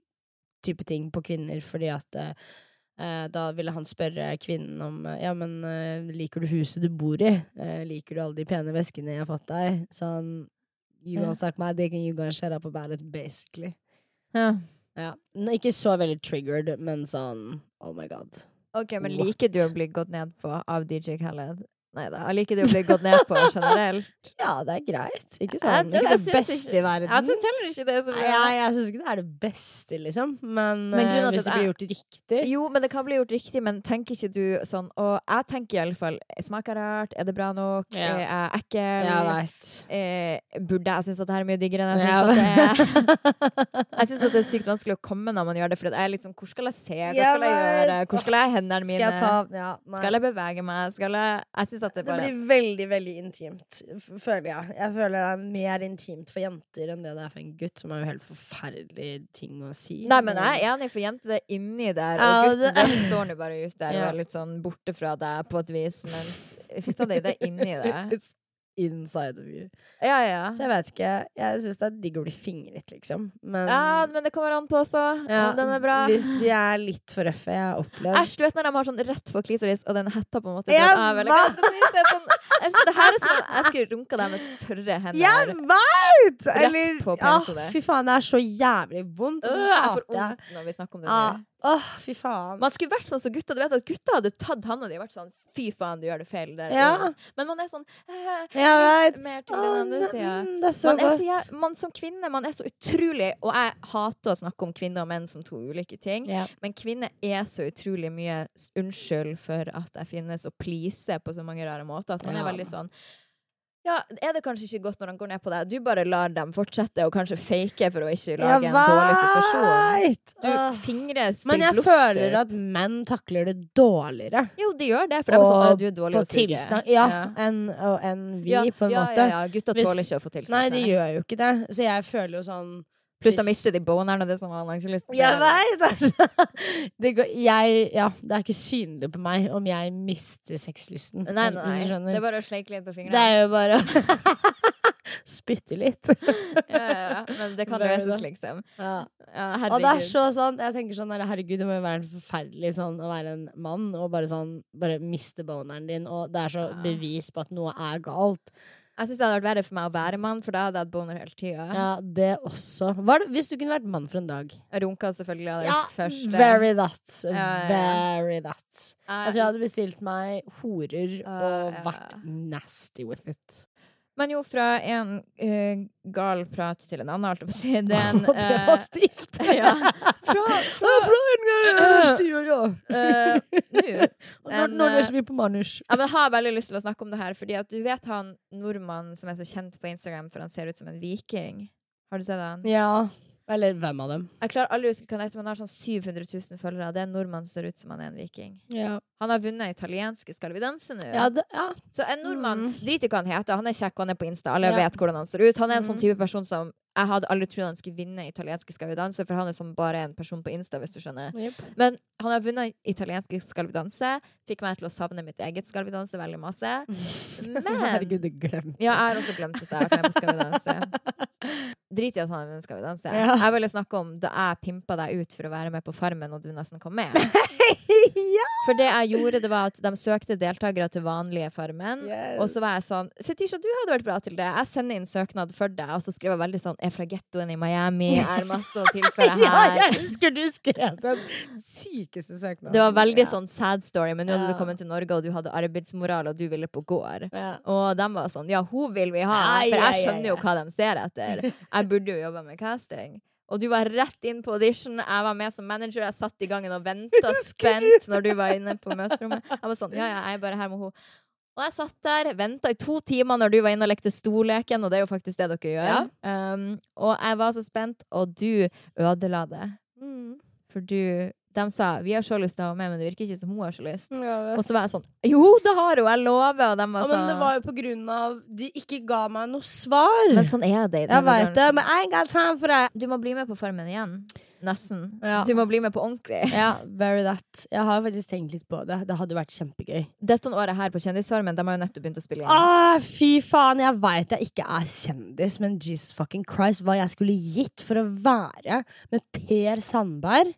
type ting på kvinner, fordi at eh, da ville han spørre kvinnen om Ja, men eh, liker du huset du bor i? Eh, liker du alle de pene veskene jeg har fått deg? Sånn You gonna suck my dick and you gonna shut up about it, basically.
Ja.
Ja. Ikke så veldig triggered, men sånn oh my god.
Ok, men
What?
liker du å bli gått ned på av DJ Khaled? Nei da. Liker det å bli gått ned på generelt?
Ja, det er greit. Ikke
Jeg-
sånn
jeg
Ikke det beste
ikke-
i verden.
Jeg syns heller ikke det er så
Nei, jeg, jeg syns ikke det er det beste, liksom. Men,
Men
eh, hvis det blir
jeg-
gjort riktig
Jo, men det kan bli gjort riktig, men tenker ikke du sånn Og jeg tenker i alle fall Smaker rart? Er det bra nok?
Ja.
Er jeg ekkel?
Jeg veit.
Eh, burde jeg synes at det her er mye diggere enn jeg
Ja,
synes at det er? Jeg synes at det er sykt vanskelig å komme når man gjør det, for jeg er litt sånn Hvor skal jeg se? Hva skal jeg gjøre? Hvor skal jeg hendene mine?
Skal jeg ta ja.
Skal jeg bevege meg? Skal jeg Jeg at det
Det blir veldig, veldig intimt, føler jeg. Jeg føler det er mer intimt for jenter enn det det er for en gutt, som er jo helt forferdelig ting å si.
Nei, men jeg er enig, for jenter er inni der, og
Ja,
gutten
det-
står nå bare ute der og er litt sånn borte fra deg på et vis, mens fitta di, det er inni deg.
It's inside of you.
Ja, ja.
Så jeg vet ikke. Jeg syns det er digg å bli fingret, liksom. Men,
Ja, men det kommer an på også.
ja,
den er bra.
Hvis de er litt for røffe. Jeg har opplevd
Æsj, du vet når de har sånn rett på klitoris, og den hetta på en måte
Jeg
drar av, eller hva si, så er det sånn, det her er sånn Jeg skulle runka deg med tørre hender.
Jeg veit!
Rett på
ah. Fy faen, det er så jævlig vondt. Og så
Øh, jeg får
hater
vondt når vi snakker om det
ah. Åh, fy faen.
Man skulle vært sånn som gutta. Du vet at gutta hadde tatt handa di og vært sånn Fy faen, du gjør det feil. Det er
Ja.
Men man er sånn
Jeg vet.
Mer til den andre sida.
mm, Det er så
Man, er
godt.
så, jæv- man som kvinne man er så utrolig Og jeg hater å snakke om kvinner og menn som to ulike ting.
Ja.
Men kvinner er så utrolig mye unnskyld for at jeg finnes, og pleaser på så mange rare måter. At man
Ja.
er veldig sånn ja, Er det kanskje ikke godt når han går ned på deg? Du bare lar dem fortsette, og kanskje fake for å ikke lage en dårlig situasjon. Du fingrer til
Men jeg
blodsstøt.
føler at menn takler det dårligere.
Jo, de gjør det, for de er sånn du er dårlig å suge.
Ja, enn en vi,
ja,
på en
ja,
måte.
Ja, ja, gutta tåler ikke å få tilsnakk.
Nei, de gjør jo ikke det. Så jeg føler jo sånn
Pluss da mister de boneren, og det som lyst til.
Jeg veit! Det, er så- det, går- jeg, ja, det er ikke synlig på meg om jeg mister sexlysten.
Nei, nei, nei. Det er bare å sleike litt på fingrene.
Det er jo bare Spytte litt.
Ja, ja, ja. Men det kan løses, liksom.
Ja.
Ja,
Og det er så sånn Jeg tenker sånn Herregud, det må jo være en forferdelig sånn å være en mann og bare sånn Bare miste boneren din, og det er så bevis på at noe er galt.
Jeg syns det hadde vært verre for meg å være mann, for da hadde jeg hatt boner hele tida.
Ja, det også. Det, hvis du kunne vært mann for en dag?
Runka selvfølgelig hadde
Ja,
vært første.
very that.
Ja, ja.
Very that. Jeg tror jeg hadde bestilt meg horer og vært nasty with it.
Men jo, fra en uh, gal prat til en annen, holdt jeg på å si. Det
uh, det var
eh,
stivt!
ja. Fra,
fra, fra en gang, stiv, ja.
Nå
leser vi på manus?
Ja, men jeg har veldig lyst til å snakke om det her, fordi at du vet han nordmannen som er så kjent på Instagram for han ser ut som en viking? Har du sett han?
Ja. Eller hvem av dem?
Jeg klarer aldri å huske hva han heter, men han har sånn 700 000 følgere. Det er en nordmann som ser ut som han er en viking.
Ja.
Han har vunnet italienske Skal vi danse nå.
Ja, det, ja.
Så en nordmann,
Mm.
drit i hva han heter, han er kjekk, han er på Insta, alle
Ja.
vet hvordan han ser ut. Han er en sånn
Mm.
type person som jeg hadde aldri trodd han skulle vinne italienske Skal vi danse, for han er som bare en person på Insta, hvis du skjønner.
Yep.
Men han har vunnet italienske Skal vi danse, fikk meg til å savne mitt eget Skal vi danse veldig masse. Men
Herregud, du glemte
Ja, jeg har også glemt at jeg har vært med på Skal vi danse. Drit i at han har vunnet Skal vi danse.
Ja.
Jeg ville snakke om da jeg pimpa deg ut for å være med på Farmen, og du nesten kom med.
ja!
For det jeg gjorde, det var at de søkte deltakere til vanlige Farmen.
Yes.
Og så var jeg sånn Fetisha, du hadde vært bra til det. Jeg sender inn søknad for deg. Og så skrev jeg veldig sånn Er fra gettoen i Miami. Er masse å tilføre
Ja,
her.
jeg husker du skrev den sykeste søknaden.
Det var veldig
Ja.
sånn sad story, men nå hadde
Ja.
du kommet til Norge, og du hadde arbeidsmoral, og du ville på gård.
Ja.
Og de var sånn Ja, hun vil vi ha. For jeg skjønner jo hva de ser etter. Jeg burde jo jobbe med casting. Og du var rett inn på audition. Jeg var med som manager. Jeg satt i gangen og venta spent når du var inne på møterommet. Jeg var sånn Ja, ja, jeg er bare her med henne. Og jeg satt der, venta i to timer når du var inne og lekte storleken, og det er jo faktisk det dere gjør. Um, og jeg var så spent, og du ødela det.
Mm.
For du De sa 'vi har så lyst til å ha med', men det virker ikke som hun har så lyst. Og så var jeg sånn 'jo, det har hun, jeg lover', og de var
Ja,
sånn
men det var jo på grunn av De ikke ga meg noe svar.
Men sånn er det.
jeg veit det, men I got time for it.
Du må bli med på Farmen igjen. Nesten.
Ja.
Du må bli med på ordentlig.
Ja, very that. Jeg har faktisk tenkt litt på det. Det hadde vært kjempegøy.
Dette året her på Kjendisfarmen, de har jo nettopp begynt å spille igjen.
Ah, fy faen, jeg veit jeg ikke er kjendis, men Jesus fucking Christ, hva jeg skulle gitt for å være med Per Sandberg.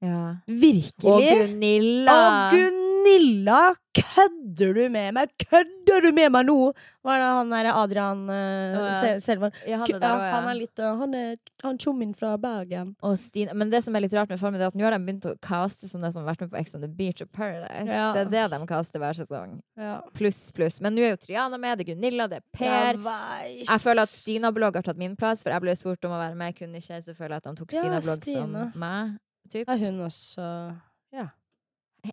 Ja.
Virkelig.
Og Gunilla!
Og Gunilla! Kødder du med meg? Kødder du med meg nå? Hva er det han der Adrian uh,
ja.
Sel- Selvan?
Ja, han,
ja, han er litt uh, Han er han tjommien fra Bergen.
Og Stine. Men det som er litt rart med Farmen, er at nå har de begynt å caste som det som har vært med på Ex on the Beach og Paradise. Det er det de caster hver sesong.
Ja.
Pluss, pluss. Men nå er jo Triana med, det er Gunilla, det er Per.
Jeg.
Jeg føler at Stina Blogg har tatt min plass, for jeg ble spurt om å være med. Jeg kunne ikke, så føler jeg at de tok Stina Blogg
Stina.
som meg. Typ.
Er hun også Ja,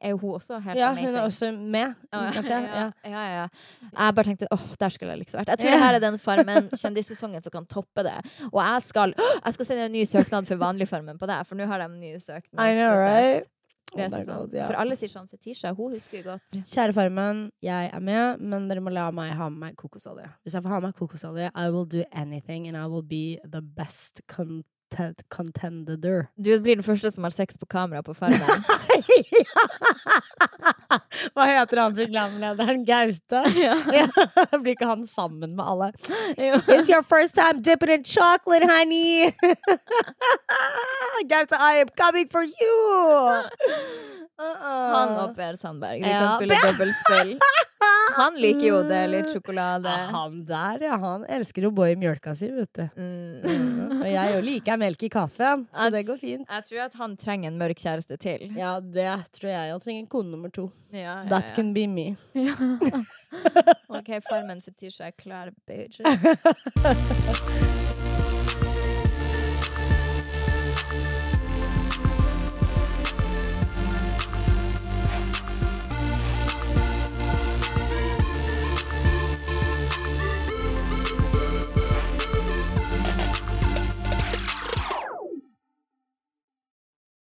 Er hun også helt
ja
amazing?
hun er også med. Ah,
ja,
ja.
ja, ja, ja. Jeg bare tenkte åh, der skulle jeg liksom vært. Jeg tror det her er den Farmen kjendissesongen som kan toppe det. Og jeg skal, jeg skal sende en ny søknad for vanlig Farmen på det, for nå har de ny
I know, right? Oh. God, ja.
For alle sier sånn Fetisha, hun husker jo godt.
Kjære Farmen, jeg er med, men dere må la meg ha med meg kokosolje. Hvis jeg får ha med meg kokosolje, I will do anything, and I will be the best content contender.
Du blir den første som har sex på kamera på Farmen.
Hva heter han programlederen? Gaute? Blir ikke han sammen med alle? It's your first time dipping in chocolate, honey! Gaute, I am coming for you! Uh-uh.
Han og Per Sandberg. De
Ja.
kan spille dobbeltspill. Han liker jo det. Litt sjokolade.
Ja, han der, ja. Han elsker å bo i mjølka si, vet du.
Mm.
Og jeg jo liker melk i kaffen, så det går fint.
Jeg tror at han trenger en mørk kjæreste til.
Ja, det tror jeg. Han trenger kone nummer to.
Ja, ja,
That
ja.
can be me.
OK, Farmen Tisha er klar, bitches.